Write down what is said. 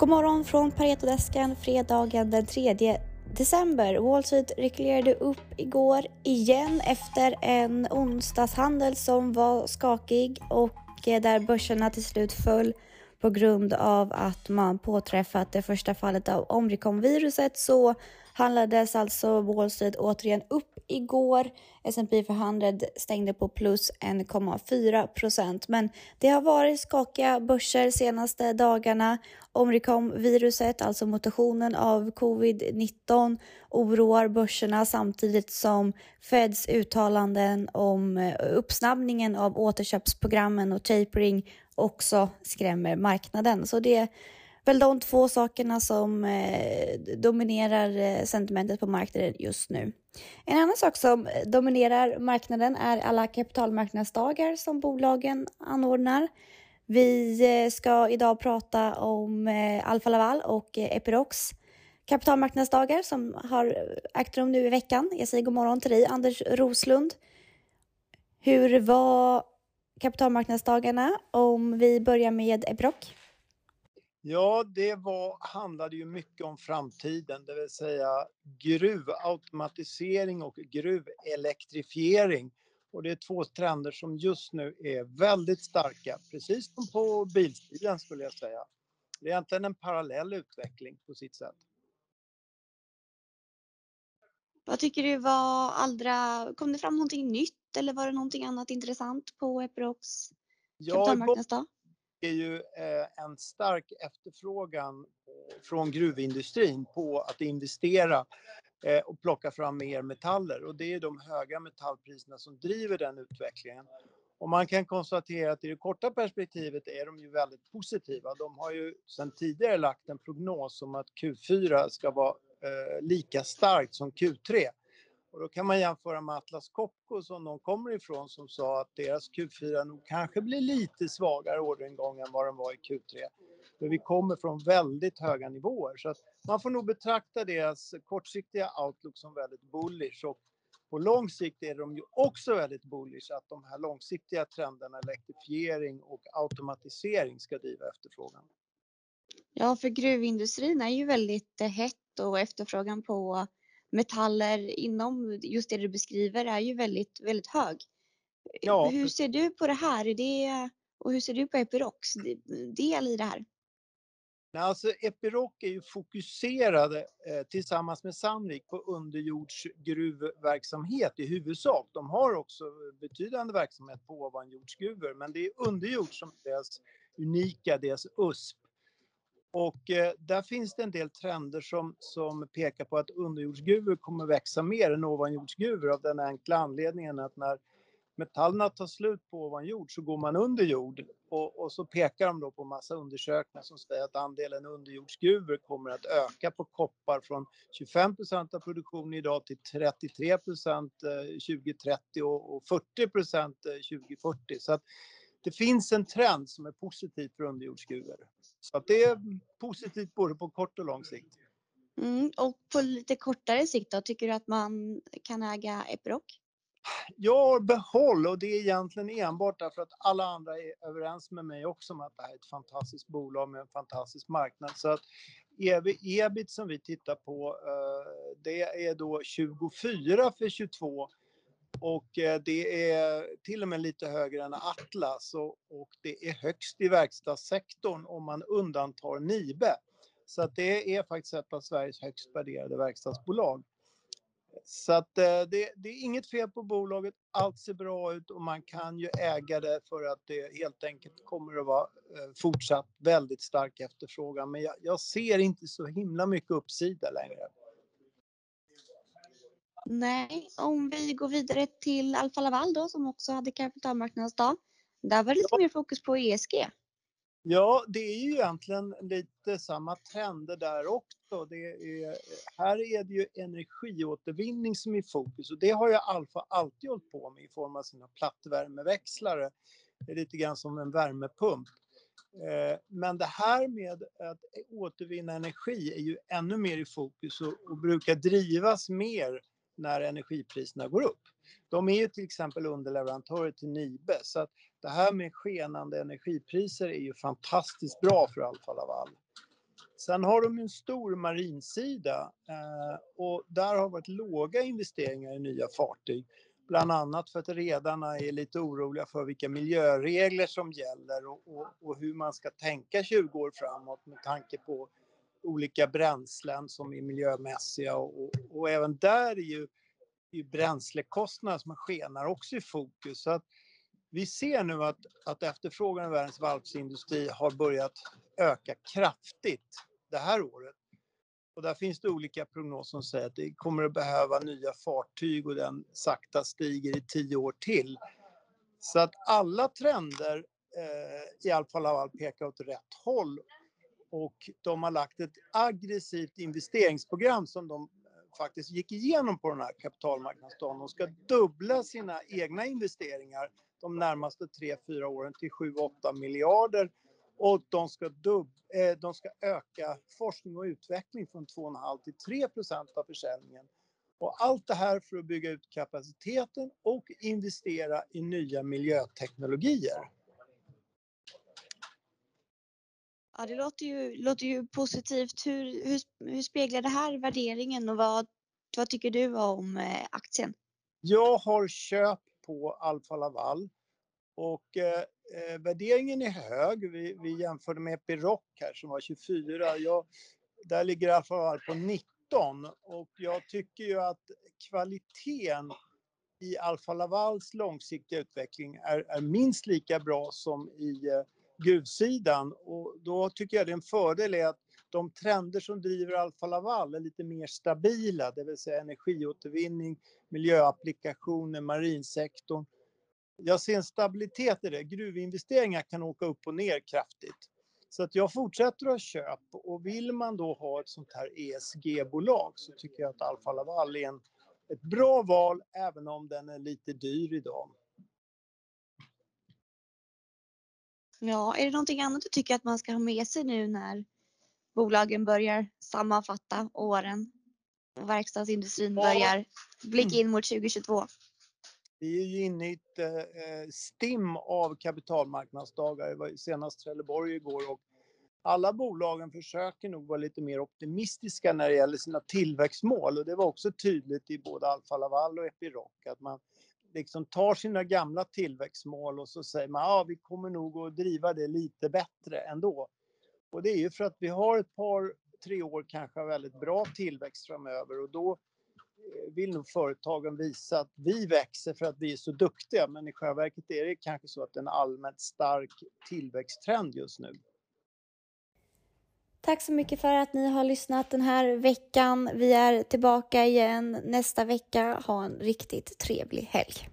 God morgon från Paretodesken fredagen den 3 december. Wall Street rekylerade upp igår igen efter en onsdagshandel som var skakig och eh, där börserna till slut föll på grund av att man påträffat det första fallet av omikronviruset så handlades alltså Wall Street återigen upp igår. S&P 500 stängde på plus 1,4 procent, men det har varit skakiga börser senaste dagarna. Omicron-viruset, alltså mutationen av covid-19, oroar börserna samtidigt som Feds uttalanden om eh, uppsnabbningen av återköpsprogrammen och tapering också skrämmer marknaden. Så det är väl de två sakerna som eh, dominerar eh, sentimentet på marknaden just nu. En annan sak som dominerar marknaden är alla kapitalmarknadsdagar som bolagen anordnar. Vi eh, ska idag prata om eh, Alfa Laval och Epirox kapitalmarknadsdagar som har ägt rum nu i veckan. Jag säger god morgon till dig Anders Roslund. Hur var kapitalmarknadsdagarna om vi börjar med Epiroc? Ja, det var, handlade ju mycket om framtiden, det vill säga gruvautomatisering och gruvelektrifiering. Och det är två trender som just nu är väldigt starka, precis som på bilsidan skulle jag säga. Det är egentligen en parallell utveckling på sitt sätt. Vad tycker du var allra, kom det fram någonting nytt eller var det någonting annat intressant på Epirocs kapitalmarknadsdag? Är ju eh, en stark efterfrågan eh, från gruvindustrin på att investera eh, och plocka fram mer metaller och det är de höga metallpriserna som driver den utvecklingen. Och man kan konstatera att i det korta perspektivet är de ju väldigt positiva. De har ju sedan tidigare lagt en prognos om att Q4 ska vara lika starkt som Q3. Och då kan man jämföra med Atlas Copco som de kommer ifrån som sa att deras Q4 nog kanske blir lite svagare orderingång än vad den var i Q3. För vi kommer från väldigt höga nivåer så att man får nog betrakta deras kortsiktiga outlook som väldigt bullish och på lång sikt är de ju också väldigt bullish att de här långsiktiga trenderna elektrifiering och automatisering ska driva efterfrågan. Ja, för gruvindustrin är ju väldigt eh, hett och efterfrågan på metaller inom just det du beskriver är ju väldigt, väldigt hög. Ja. Hur ser du på det här? Är det, och hur ser du på Epirocs del i det här? alltså Epiroc är ju fokuserade eh, tillsammans med Sandvik på underjordsgruvverksamhet i huvudsak. De har också betydande verksamhet på ovanjordsgruvor men det är underjord som är deras unika, deras USP. Och eh, där finns det en del trender som, som pekar på att underjordsgruvor kommer växa mer än ovanjordsgruvor av den enkla anledningen att när metallerna tar slut på ovanjord så går man under jord. Och, och, så pekar de då på massa undersökningar som säger att andelen underjordsgruvor kommer att öka på koppar från 25 procent av produktionen idag till 33 procent eh, 2030 och, och 40 procent eh, 2040. Så att det finns en trend som är positiv för underjordsgruvor. Så att det är positivt både på kort och lång sikt. Mm, och på lite kortare sikt då, tycker du att man kan äga Epiroc? Ja, behåll och det är egentligen enbart därför att alla andra är överens med mig också om att det här är ett fantastiskt bolag med en fantastisk marknad. Så att ebit som vi tittar på, eh, det är då 24 för 22 och eh, det är till och med lite högre än Atlas och, och det är högst i verkstadssektorn om man undantar Nibe. Så att det är faktiskt ett av Sveriges högst värderade verkstadsbolag. Så att eh, det, det, är inget fel på bolaget, allt ser bra ut och man kan ju äga det för att det helt enkelt kommer att vara eh, fortsatt väldigt stark efterfrågan. Men jag, jag ser inte så himla mycket uppsida längre. Nej, om vi går vidare till Alfa Laval då som också hade kapitalmarknadsdag. Där var det lite mer fokus på ESG. Ja, det är ju egentligen lite samma trender där också. Det är, här är det ju energiåtervinning som är i fokus och det har ju Alfa alltid hållit på med i form av sina plattvärmeväxlare. Det är lite grann som en värmepump. Eh, men det här med att återvinna energi är ju ännu mer i fokus och, och brukar drivas mer när energipriserna går upp. De är ju till exempel underleverantörer till Nibe så att det här med skenande energipriser är ju fantastiskt bra för Alfa Laval. Sen har de en stor marinsida eh, och där har varit låga investeringar i nya fartyg. Bland annat för att redarna är lite oroliga för vilka miljöregler som gäller och, och, och, hur man ska tänka 20 år framåt med tanke på olika bränslen som är miljömässiga och, och även där är ju, ju bränslekostnader som skenar också i fokus. Så att vi ser nu att, att efterfrågan i världens varvsindustri har börjat öka kraftigt det här året. Och där finns det olika prognoser som säger att det kommer att behöva nya fartyg och den sakta stiger i tio år till. Så att alla trender eh, i alla fall pekar åt rätt håll. Och de har lagt ett aggressivt investeringsprogram som de eh, faktiskt gick igenom på den här kapitalmarknadsdagen. De ska dubbla sina egna investeringar de närmaste 3-4 åren till 7-8 miljarder och de ska, dubb, eh, de ska öka forskning och utveckling från 2,5 till 3 procent av försäljningen. Och allt det här för att bygga ut kapaciteten och investera i nya miljöteknologier. Ja, det låter ju, låter ju positivt. Hur, hur, hur speglar det här värderingen och vad, vad tycker du om eh, aktien? Jag har köpt på Alfa Laval och eh, eh, värderingen är hög. Vi, vi jämförde med Epiroc här som var 24. Jag, där ligger Alfa Laval på 19 och jag tycker ju att kvaliteten i Alfa Lavals långsiktiga utveckling är, är minst lika bra som i eh, gudsidan. gruvsidan och då tycker jag det är en fördel är att de trender som driver Alfa Laval är lite mer stabila, det vill säga energiåtervinning, miljöapplikationer, marinsektorn jag ser en stabilitet i det. Gruvinvesteringar kan åka upp och ner kraftigt. Så att jag fortsätter att köpa och vill man då ha ett sånt här ESG-bolag så tycker jag att Alfa Laval är en, ett bra val även om den är lite dyr idag. Ja, är det någonting annat du tycker att man ska ha med sig nu när bolagen börjar sammanfatta åren och verkstadsindustrin börjar blicka in mot 2022? Vi är ju inne i ett eh, stim av kapitalmarknadsdagar. Det var senast Trelleborg igår och alla bolagen försöker nog vara lite mer optimistiska när det gäller sina tillväxtmål och det var också tydligt i både Alfa Laval och Epiroc att man liksom tar sina gamla tillväxtmål och så säger man ja, vi kommer nog att driva det lite bättre ändå. Och det är ju för att vi har ett par, tre år kanske väldigt bra tillväxt framöver och då eh, vill nog företagen visa att vi växer för att vi är så duktiga men i själva verket är det kanske så att det är en allmänt stark tillväxttrend just nu. Tack så mycket för att ni har lyssnat den här veckan. Vi är tillbaka igen nästa vecka. Ha en riktigt trevlig helg.